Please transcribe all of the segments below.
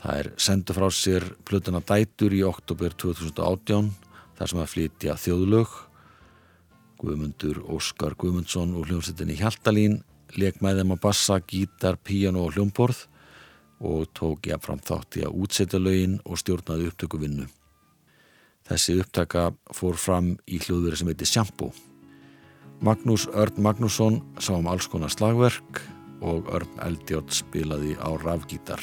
Það er sendu frá sér plötuna Dætur í oktober 2018 þar sem að flytja þjóðlög. Guðmundur Óskar Guðmundsson og hljómsveitinni Hjaltalín leik með þeim á bassa, gítar, píjano og hljómborð og tók ég fram þátt í að útsetja lögin og stjórnaði upptökuvinnu. Þessi upptaka fór fram í hljóðveri sem heiti Shampoo. Magnús Örn Magnússon sá um alls konar slagverk og Örn Eldjátt spilaði á rafgítar.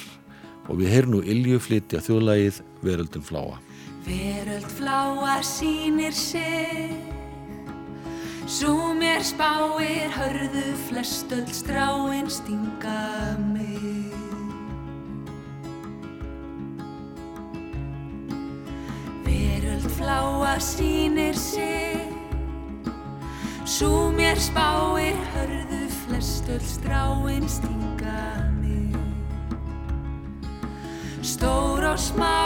Og við heyrum nú Ilju flytja þjóðlægið Veröldum fláa. Veröld fláa sínir sig. Svo mér spáir hörðu flestöld stráinn stinga mig. Veröld fláa sínir sig. Svo mér spáir hörðu flestöld stráinn stinga Stór og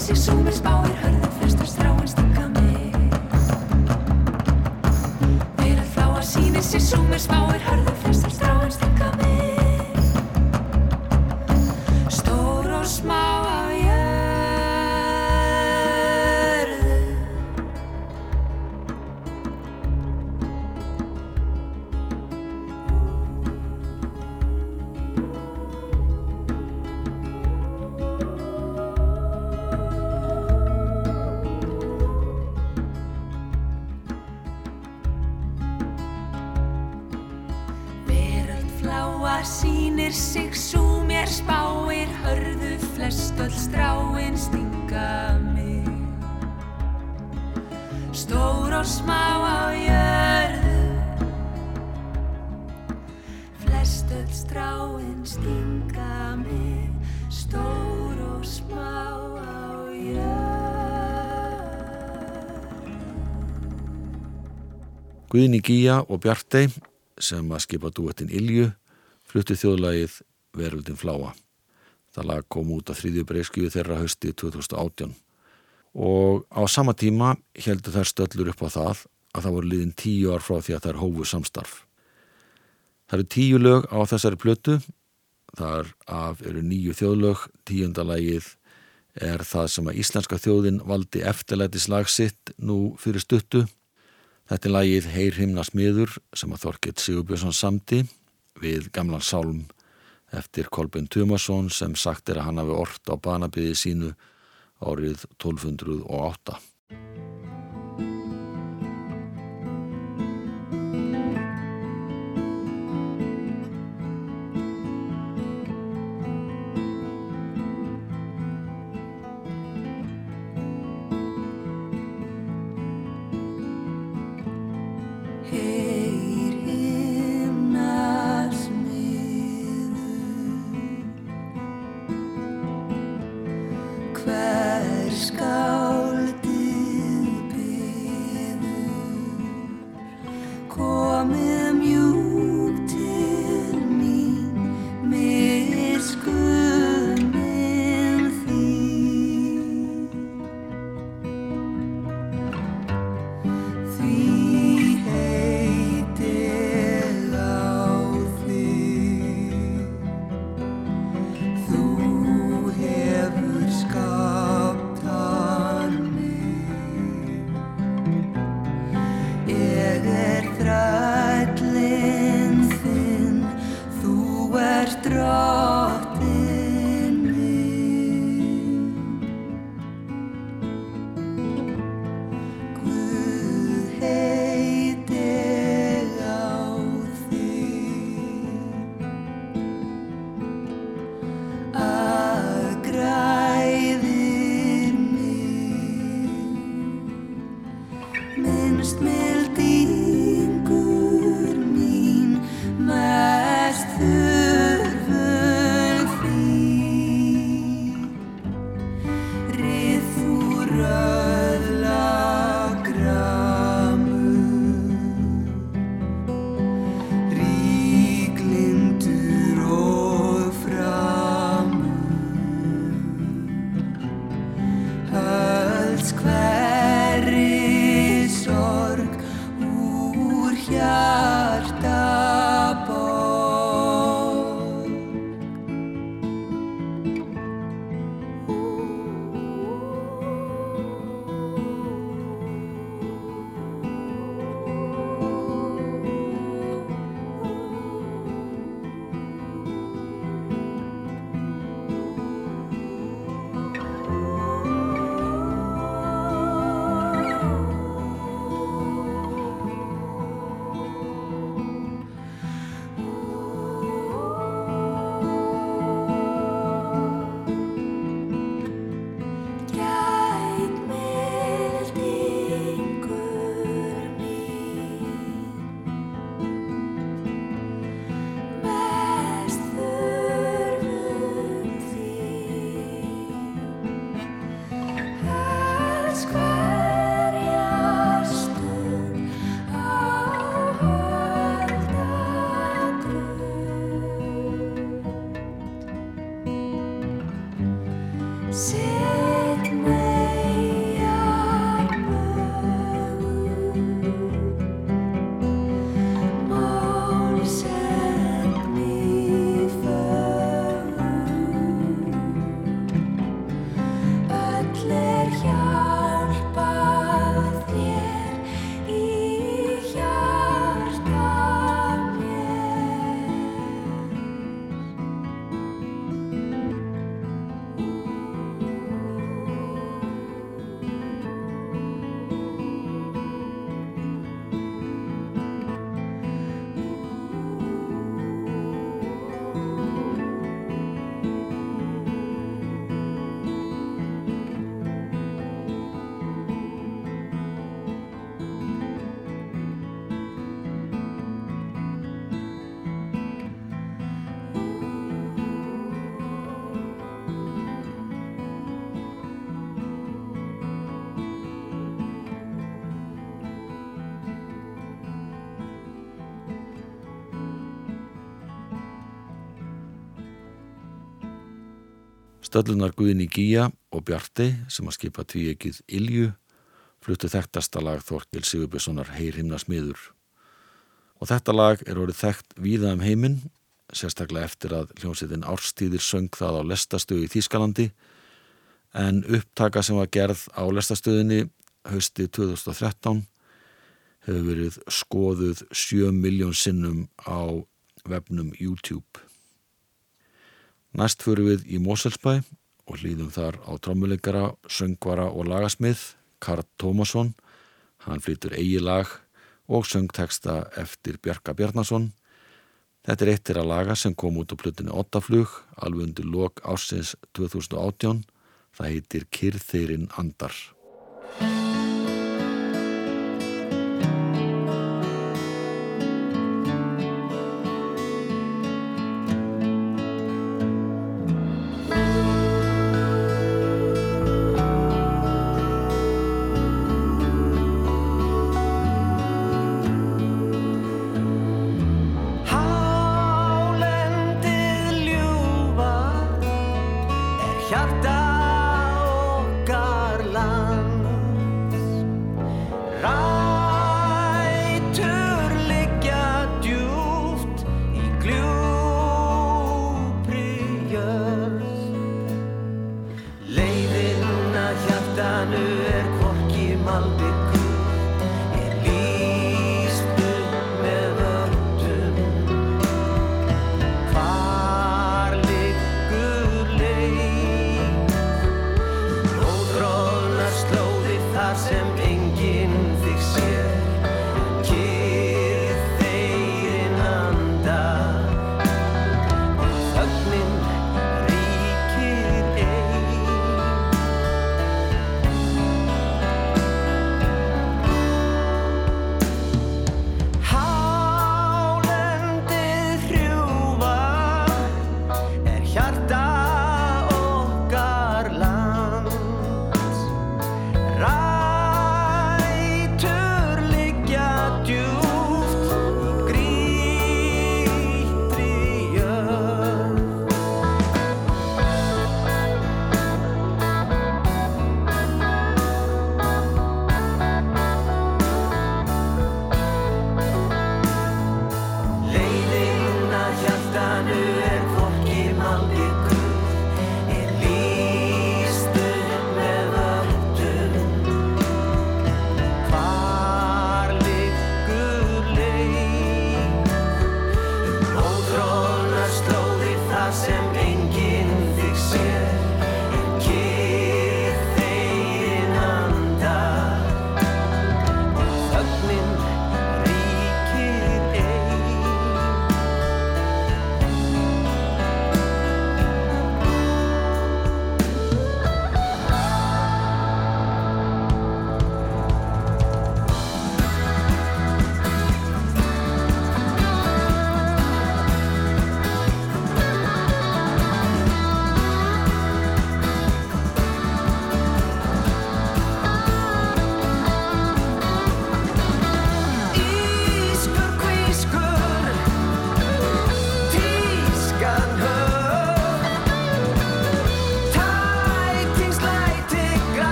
sig súmir spáir hörðu Guðni Gíja og Bjartei sem að skipa duettin Ilju fluttu þjóðlagið Veröldin fláa. Það lag kom út að þrýðju breyskju þeirra hausti 2018 og á sama tíma heldur þær stöllur upp á það að það voru liðin tíu ár frá því að þær hófu samstarf. Það eru tíu lög á þessari plötu, þar af eru nýju þjóðlög, tíundalagið er það sem að íslenska þjóðin valdi eftirlætis lag sitt nú fyrir stuttu Þetta er lagið Heyr himna smiður sem að Þorkett Sigurbjörnsson samti við gamlan sálm eftir Kolben Tumason sem sagt er að hann hafi ort á banabiði sínu árið 1208. Stöllunar Guðin í Gíja og Bjarti sem að skipa tvíegið Ilju fluttu þekktasta lag Þorkil Sigurbjörnssonar Heyr himna smiður. Og þetta lag er orðið þekkt víða um heiminn, sérstaklega eftir að hljómsveitin Árstíðir söng það á lestastöðu í Þýskalandi en upptaka sem var gerð á lestastöðinni hösti 2013 hefur verið skoðuð 7 miljón sinnum á vefnum YouTube. Næst fyrir við í Moselsbæ og hlýðum þar á trómuleikara, söngvara og lagasmið Karl Tómasson. Hann flytur eigi lag og söngteksta eftir Bjarka Bjarnason. Þetta er eittir að laga sem kom út á plötunni Ottaflug alveg undir lok ásins 2018. Það heitir Kyrþeirinn Andar.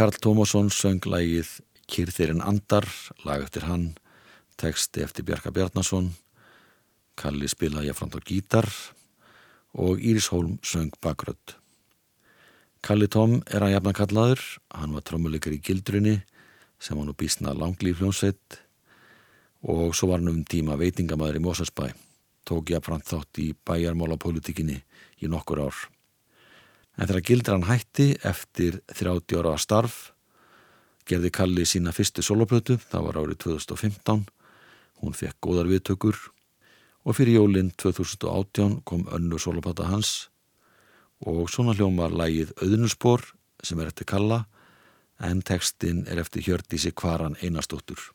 Karl Tómasson söng lægið Kyrþirinn Andar, lag eftir hann, teksti eftir Bjarka Bjarnason, Kalli spilaði jáframt á gítar og Íris Hólm söng bakrödd. Kalli Tóm er að jafna kallaður, hann var trommuleikar í Gildrunni sem var nú bísna langlýf hljónsveit og svo var hann um tíma veitingamæður í Mósarsbæ, tók jáframt þátt í bæjarmálapolitikinni í nokkur ár. En þegar Gildran hætti eftir 30 ára starf gerði Kalli sína fyrstu soloplötu, það var árið 2015, hún fekk góðar viðtökur og fyrir jólinn 2018 kom önnu soloplata hans og svona hljómar lægið Öðnusbor sem er eftir Kalla en textin er eftir Hjördísi Kvaran Einarstóttur.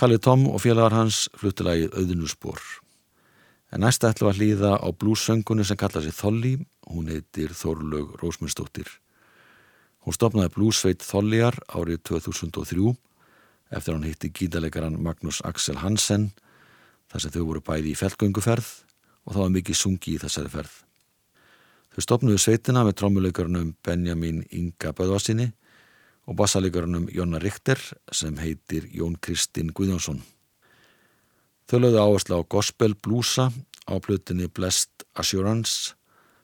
Kalli Tom og félagar hans fluttilagið Auðunusbor. En næsta ætlum að hlýða á blússöngunni sem kalla sig Þolli, hún heitir Þorlaug Rósmundsdóttir. Hún stopnaði blússveit Þolliar árið 2003 eftir hann hitti gítarleikaran Magnús Axel Hansen þar sem þau voru bæði í feldgönguferð og þá var mikið sungi í þessari ferð. Þau stopnuðu sveitina með trómuleikarunum Benjamin Inga Böðvarsinni og bassalegarunum Jonna Richter sem heitir Jón Kristinn Guðjónsson. Þau lögðu áherslu á gospel blúsa á plutinni Blessed Assurance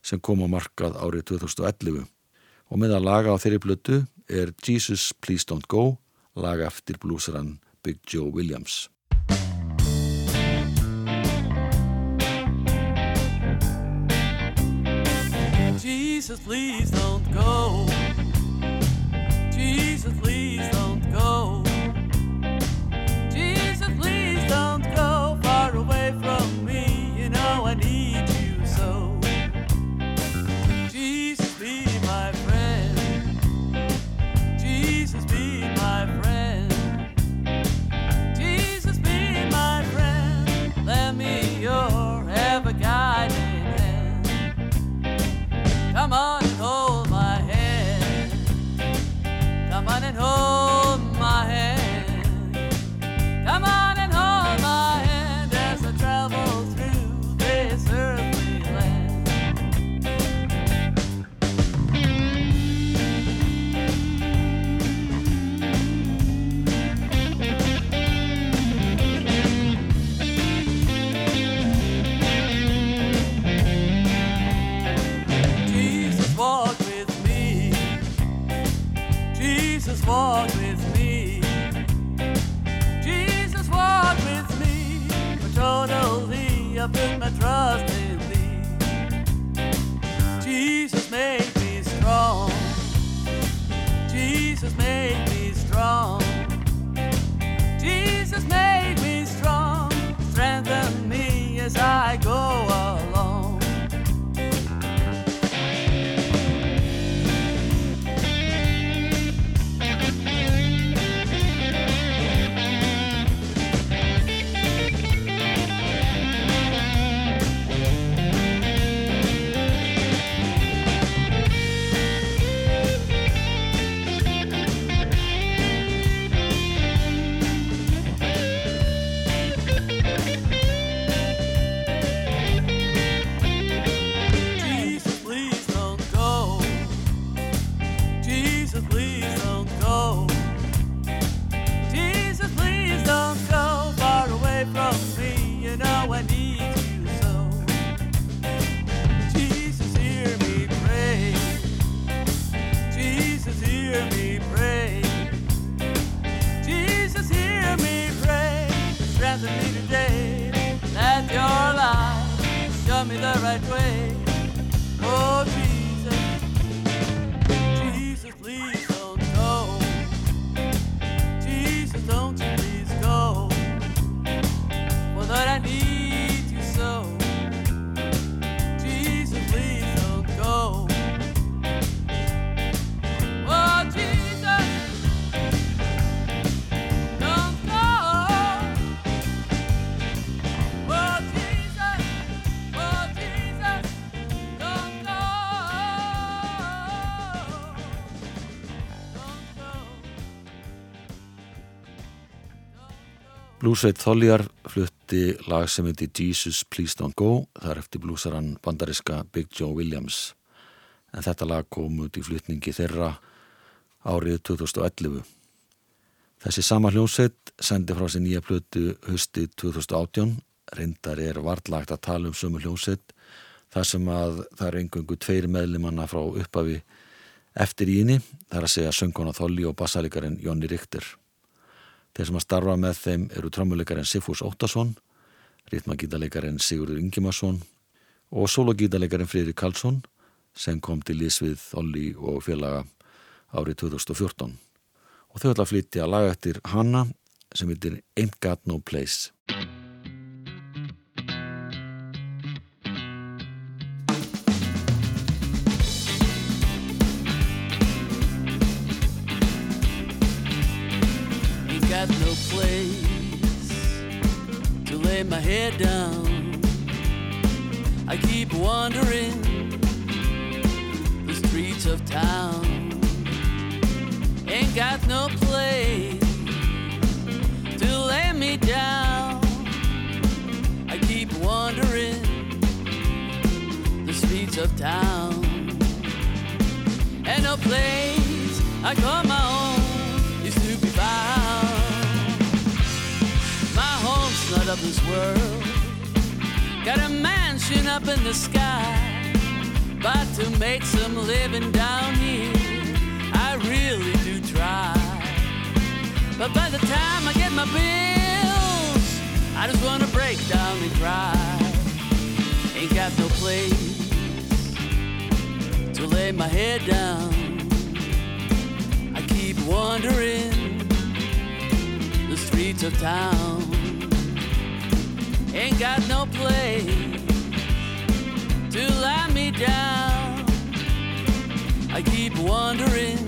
sem kom á markað árið 2011 og með að laga á þeirri plutu er Jesus Please Don't Go laga eftir blúsaran Big Joe Williams. Jesus, please don't go. Blúsveit Þoljar flutti lag sem heiti Jesus Please Don't Go þar eftir blúsaran bandariska Big Joe Williams en þetta lag kom út í flutningi þeirra árið 2011. Þessi sama hljómsveit sendi frá sér nýja plötu hösti 2018 reyndar er vartlagt að tala um sömu hljómsveit þar sem að það er engungu tveir meðlimanna frá uppafi eftir í inni þar að segja sönguna Þolli og bassalikarinn Jónni Richter. Þeir sem að starfa með þeim eru trommuleikarinn Sifus Óttason, ritmagítalekarinn Sigurður Ingimarsson og sologítalekarinn Freyri Karlsson sem kom til lísvið Þolli og félaga árið 2014. Og þau ætla að flytja laga eftir Hanna sem heitir. Ain't got no place my head down. I keep wandering the streets of town. Ain't got no place to lay me down. I keep wandering the streets of town. And no place I call my own not of this world. Got a mansion up in the sky. But to make some living down here, I really do try. But by the time I get my bills, I just wanna break down and cry. Ain't got no place to lay my head down. I keep wandering the streets of town. Ain't got no place to lie me down. I keep wandering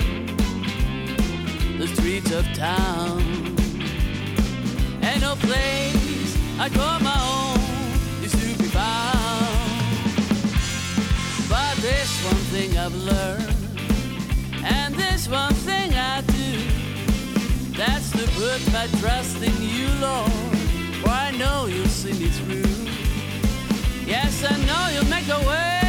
the streets of town. And no place I call my own is to be found. But this one thing I've learned, and this one thing I do, that's to put my trust in you, Lord. Know you'll see me through. Yes, I know you'll make a way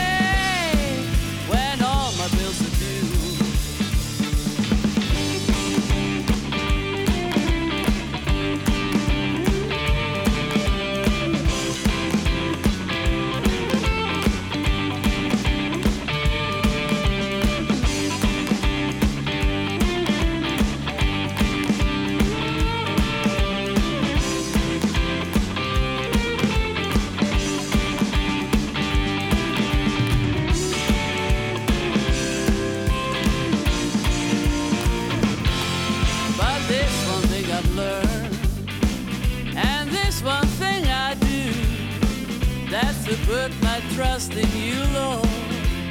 trust in you, Lord.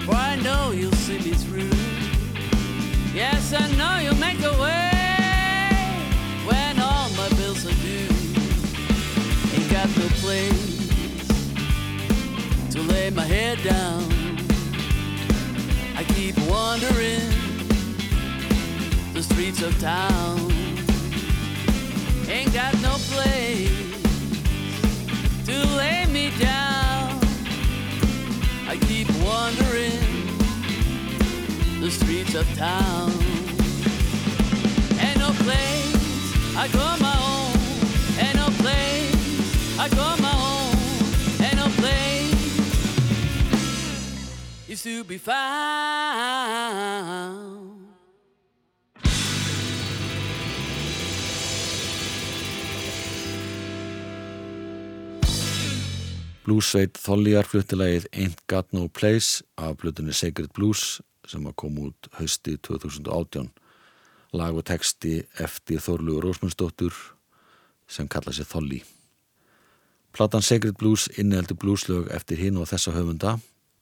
For I know you'll see me through. Yes, I know you'll make a way when all my bills are due. Ain't got no place to lay my head down. I keep wandering the streets of town. Ain't got no place to lay me down. Wandering the streets of town. Ain't no place I call my own. Ain't no place I call my own. Ain't no place is to be found. Bluesveit Þolliar fluttilagið Ain't Got No Place af blutunni Sacred Blues sem að koma út hausti 2018 lag og texti eftir Þorlugur Rósmundsdóttur sem kalla sér Þolli Platan Sacred Blues inniheldur blueslög eftir hinn og þessa höfunda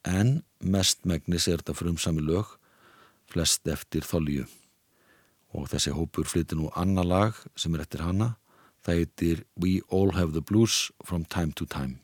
en mest megnis er þetta frumsami lög flest eftir Þolliu og þessi hópur flyttir nú annar lag sem er eftir hana. Það heitir We All Have the Blues From Time to Time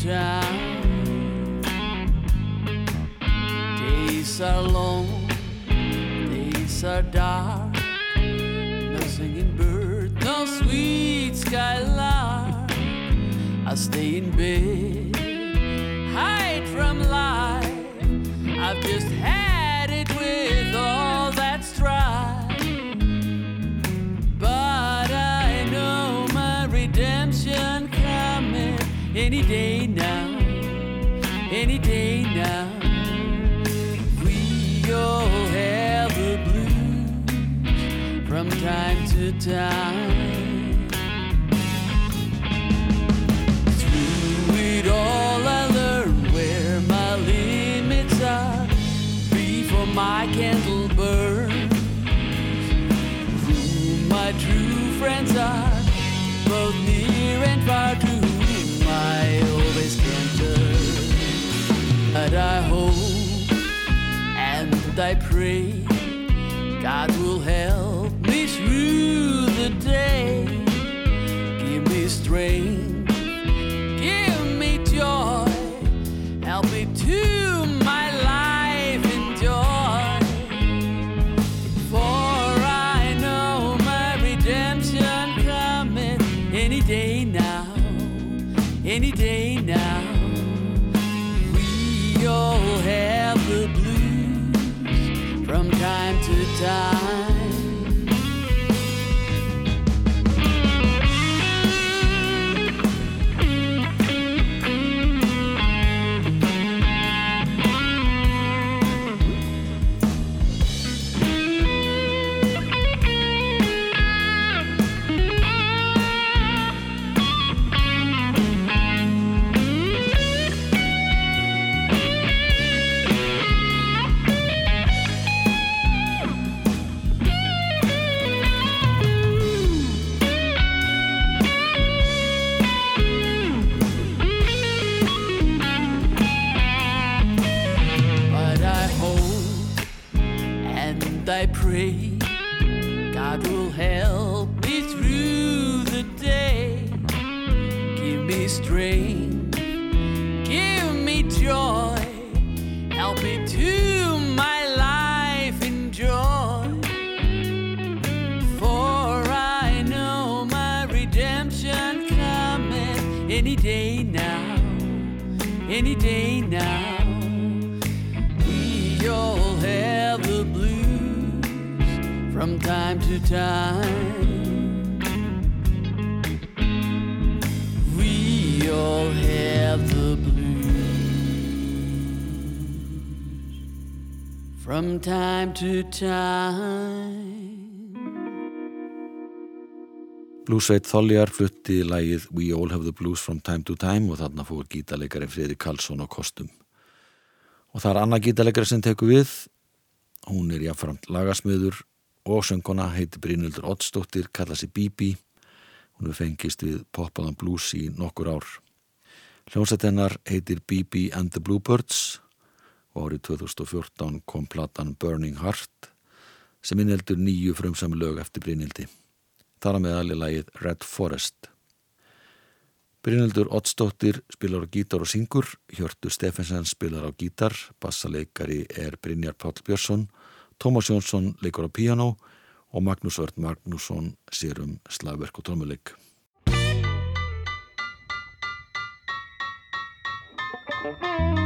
Days are long, days are dark. No singing bird, no sweet skylark. I stay in bed, Through it all, I where my limits are before my candle burns. Who my true friends are, both near and far, to whom I always can turn. But I hope and I pray God will help strength, give me joy, help me to my life enjoy. For I know my redemption coming any day now, any day now. We all have the blues from time to time. From time to time. We all have the blues from time to time. Bluesveit Þoljar flutti lægið We All Have the Blues from Time to Time og þarna fór gítarleikari Friðri Karlsson á kostum. Og það er annað gítarleikari sem tekur við. Hún er jáfnframt lagasmiður og söngona heiti Brynildur Oddsdóttir, kalla sig Bibi. Hún er fengist við poppaðan blues í nokkur ár. Hljómsætt hennar heitir Bibi and the Bluebirds og árið 2014 kom platan Burning Heart sem innheldur nýju frumsami lög eftir Brynildi. Þar að meðal er lagið Red Forest. Brynildur Oddsdóttir spilar á gítar og syngur, Hjörtur Steffensen spilar á gítar, bassaleikari er Brynjar Páll Björnsson, Tómas Jónsson leikur á piano og Magnús Örn Magnússon sér um slagverk og trómuleik. Why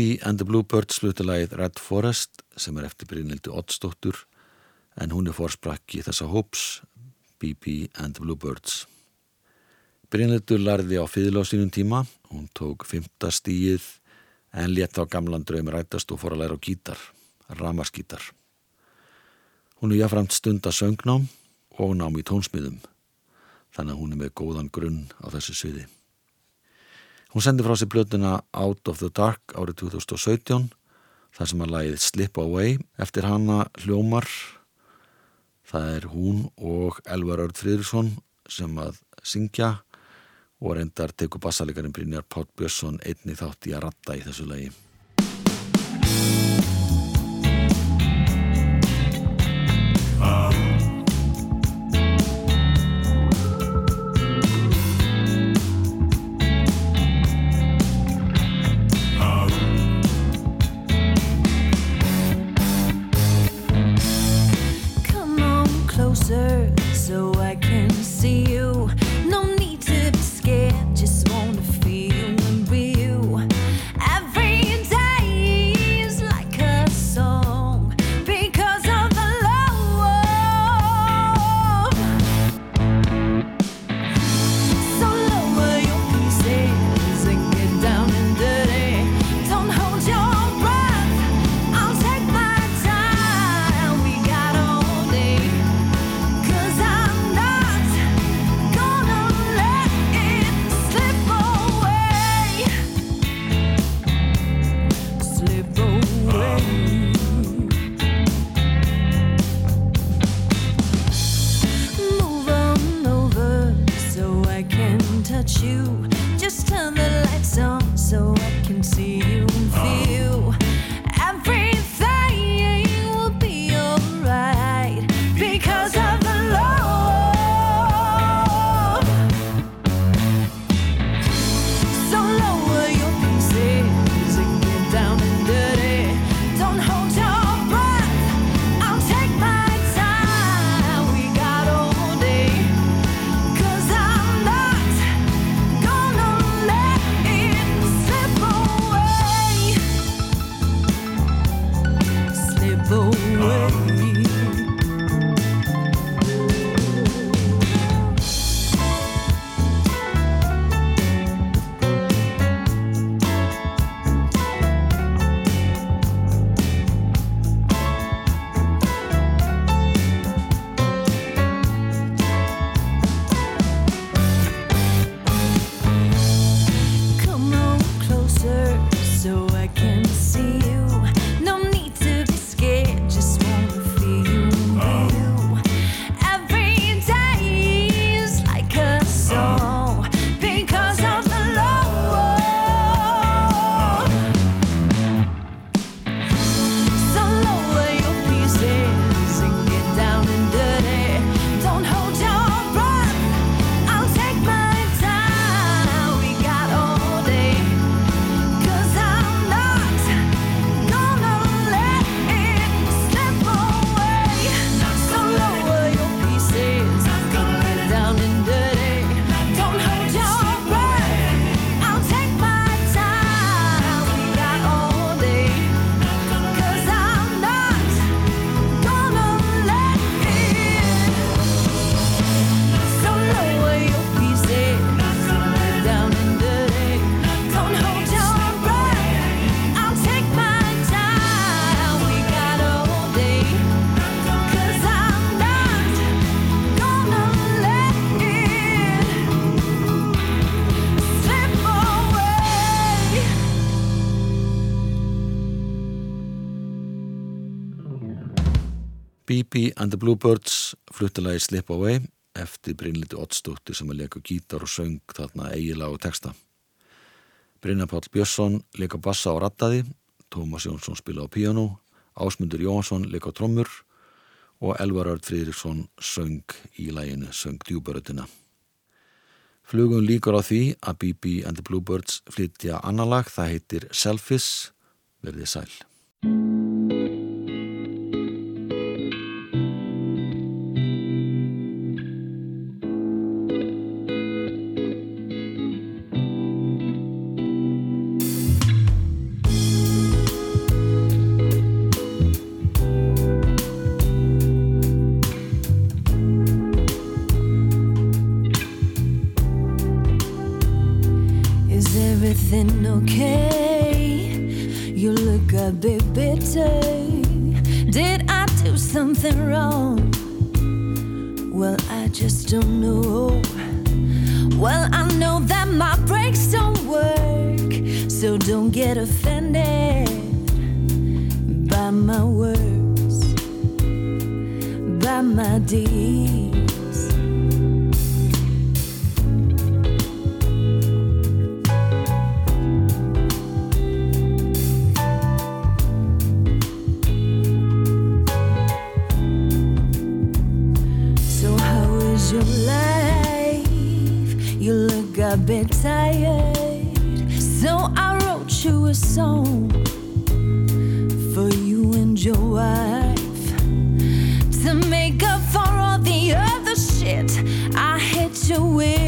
BB and the Bluebirds flutilagið Red Forest sem er eftir Brynildi Oddsdóttur en hún er fórsprakki þessa hóps BB and the Bluebirds. Brynildur lærði á fýðla á sínum tíma, hún tók fymta stíið en létt á gamlan draum rætast og fór að læra á gítar, ramaskítar. Hún er jáframt stund að söngnám og nám í tónsmiðum, þannig að hún er með góðan grunn á þessu sviði. Hún sendi frá sér blötuna Out of the Dark árið 2017 þar sem að lagið Slip Away eftir hana hljómar það er hún og Elvar Örd Friðriksson sem að syngja og reyndar teku bassalegarinn Brynjar Pátt Björnsson einni þátt í að ratta í þessu lagi and the Bluebirds fluttilagi Slip Away eftir Brynliti Oddsdóttir sem að leka gítar og söng þarna eiginlega og texta. Brynja Páll Björnsson leka bassa og rattaði, Tómas Jónsson spila á piano, Ásmundur Jóhansson leka á trommur og Elvar Örd Friðriksson söng í læginu söng djúbörötina. Flugum líkur á því að BB and the Bluebirds flytja annar lag, það heitir Selfish, verðið sæl. A bitter. Did I do something wrong? Well, I just don't know. Well, I know that my brakes don't work, so don't get offended by my words, by my deeds. Tired. So I wrote you a song for you and your wife to make up for all the other shit I hit you with